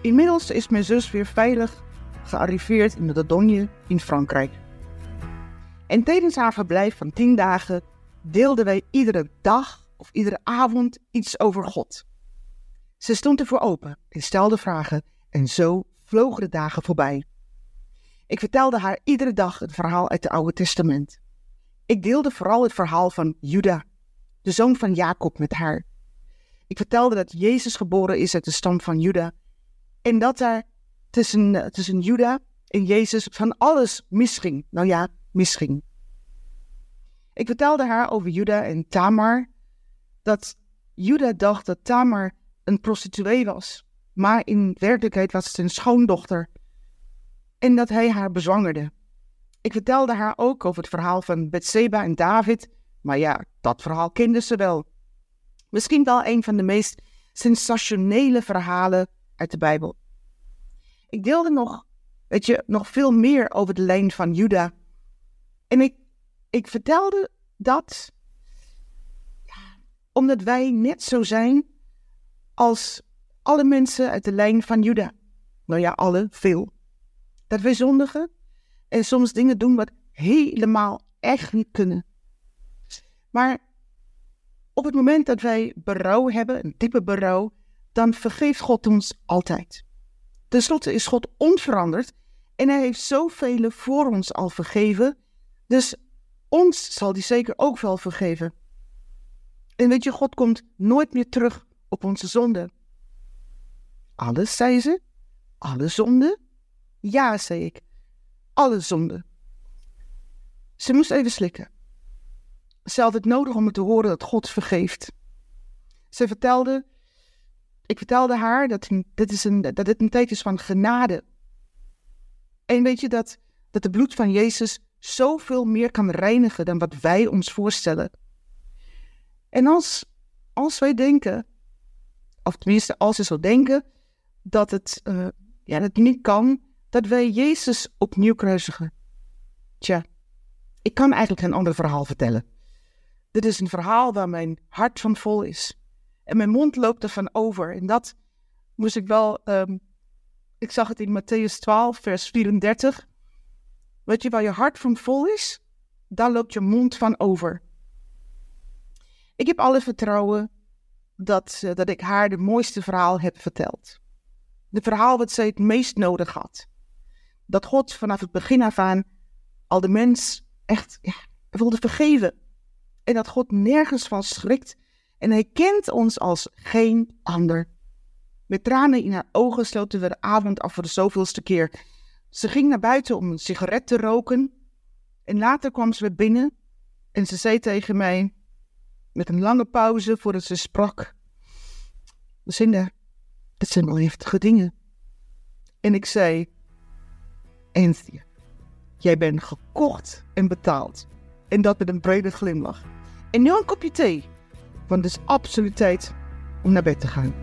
Inmiddels is mijn zus weer veilig gearriveerd in de Dordogne in Frankrijk. En tijdens haar verblijf van tien dagen deelden wij iedere dag of iedere avond iets over God. Ze stond ervoor open en stelde vragen en zo vlogen de dagen voorbij. Ik vertelde haar iedere dag het verhaal uit het Oude Testament. Ik deelde vooral het verhaal van Juda, de zoon van Jacob, met haar. Ik vertelde dat Jezus geboren is uit de stam van Juda en dat er tussen, tussen Juda en Jezus van alles misging. Nou ja, misging. Ik vertelde haar over Juda en Tamar, dat Juda dacht dat Tamar een prostituee was, maar in werkelijkheid was het een schoondochter en dat hij haar bezwangerde. Ik vertelde haar ook over het verhaal van Bethseba en David, maar ja, dat verhaal kende ze wel. Misschien wel een van de meest sensationele verhalen uit de Bijbel. Ik deelde nog, weet je, nog veel meer over de lijn van Juda. En ik, ik vertelde dat omdat wij net zo zijn als alle mensen uit de lijn van Juda. Nou ja, alle, veel. Dat wij zondigen en soms dingen doen wat helemaal echt niet kunnen. Maar op het moment dat wij berouw hebben, een diepe berouw, dan vergeeft God ons altijd. Ten slotte is God onveranderd en hij heeft zoveel voor ons al vergeven. Dus ons zal hij zeker ook wel vergeven. En weet je, God komt nooit meer terug op onze zonde. Alles, zei ze. Alle zonde? Ja, zei ik. Alle zonde. Ze moest even slikken. Ze had het nodig om te horen dat God vergeeft. Ze vertelde, ik vertelde haar dat dit, is een, dat een is van genade. En weet je dat, dat de bloed van Jezus zoveel meer kan reinigen dan wat wij ons voorstellen. En als, als wij denken, of tenminste als ze zo denken, dat het, uh, ja, dat niet kan, dat wij Jezus opnieuw kruisigen. Tja, ik kan eigenlijk geen ander verhaal vertellen. Dit is een verhaal waar mijn hart van vol is. En mijn mond loopt ervan over. En dat moest ik wel. Um, ik zag het in Matthäus 12, vers 34. Weet je waar je hart van vol is? Daar loopt je mond van over. Ik heb alle vertrouwen dat, uh, dat ik haar de mooiste verhaal heb verteld. De verhaal wat zij het meest nodig had. Dat God vanaf het begin af aan al de mens echt ja, wilde vergeven. En dat God nergens van schrikt. En hij kent ons als geen ander. Met tranen in haar ogen sloten we de avond af voor de zoveelste keer. Ze ging naar buiten om een sigaret te roken. En later kwam ze weer binnen. En ze zei tegen mij, met een lange pauze voordat ze sprak: Lucinda, dat zijn wel heftige dingen. En ik zei: Anthea, jij bent gekocht en betaald. En dat met een brede glimlach. En nu een kopje thee, want het is absoluut tijd om naar bed te gaan.